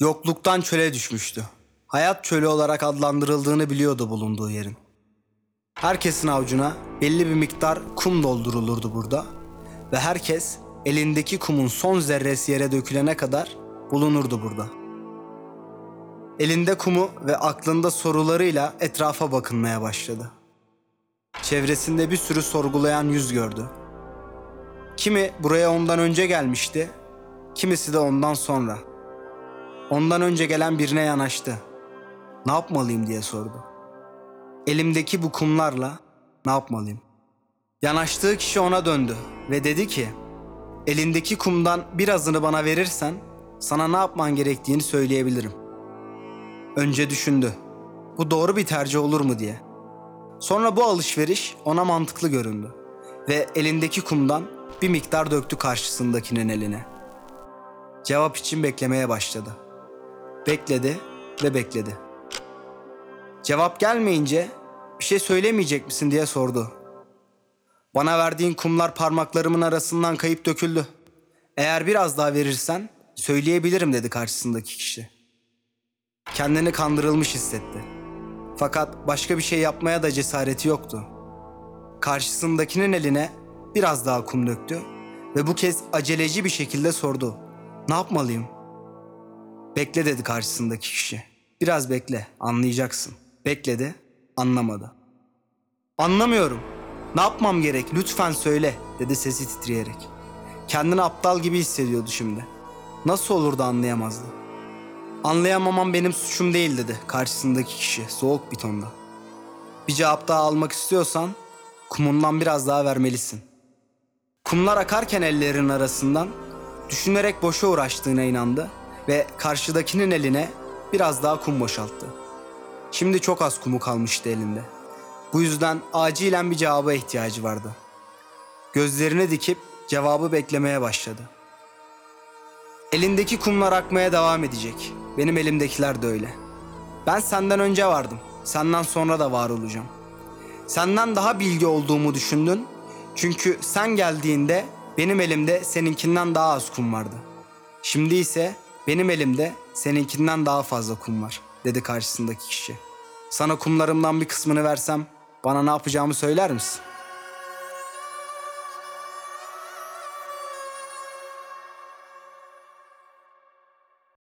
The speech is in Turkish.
Yokluktan çöle düşmüştü. Hayat çölü olarak adlandırıldığını biliyordu bulunduğu yerin. Herkesin avucuna belli bir miktar kum doldurulurdu burada ve herkes elindeki kumun son zerresi yere dökülene kadar bulunurdu burada. Elinde kumu ve aklında sorularıyla etrafa bakınmaya başladı. Çevresinde bir sürü sorgulayan yüz gördü. Kimi buraya ondan önce gelmişti, kimisi de ondan sonra. Ondan önce gelen birine yanaştı. Ne yapmalıyım diye sordu. Elimdeki bu kumlarla ne yapmalıyım? Yanaştığı kişi ona döndü ve dedi ki, elindeki kumdan birazını bana verirsen sana ne yapman gerektiğini söyleyebilirim. Önce düşündü. Bu doğru bir tercih olur mu diye. Sonra bu alışveriş ona mantıklı göründü ve elindeki kumdan bir miktar döktü karşısındakinin eline. Cevap için beklemeye başladı. Bekledi ve bekledi. Cevap gelmeyince bir şey söylemeyecek misin diye sordu. Bana verdiğin kumlar parmaklarımın arasından kayıp döküldü. Eğer biraz daha verirsen söyleyebilirim dedi karşısındaki kişi. Kendini kandırılmış hissetti. Fakat başka bir şey yapmaya da cesareti yoktu. Karşısındakinin eline biraz daha kum döktü ve bu kez aceleci bir şekilde sordu. Ne yapmalıyım? Bekle dedi karşısındaki kişi. Biraz bekle, anlayacaksın. Bekledi, anlamadı. Anlamıyorum. Ne yapmam gerek? Lütfen söyle, dedi sesi titreyerek. Kendini aptal gibi hissediyordu şimdi. Nasıl olur da anlayamazdı? Anlayamamam benim suçum değil dedi karşısındaki kişi soğuk bir tonda. Bir cevap daha almak istiyorsan kumundan biraz daha vermelisin. Kumlar akarken ellerinin arasından düşünerek boşa uğraştığına inandı ve karşıdakinin eline biraz daha kum boşalttı. Şimdi çok az kumu kalmıştı elinde. Bu yüzden acilen bir cevaba ihtiyacı vardı. Gözlerini dikip cevabı beklemeye başladı. Elindeki kumlar akmaya devam edecek. Benim elimdekiler de öyle. Ben senden önce vardım. Senden sonra da var olacağım. Senden daha bilgi olduğumu düşündün. Çünkü sen geldiğinde benim elimde seninkinden daha az kum vardı. Şimdi ise benim elimde seninkinden daha fazla kum var, dedi karşısındaki kişi. Sana kumlarımdan bir kısmını versem bana ne yapacağımı söyler misin?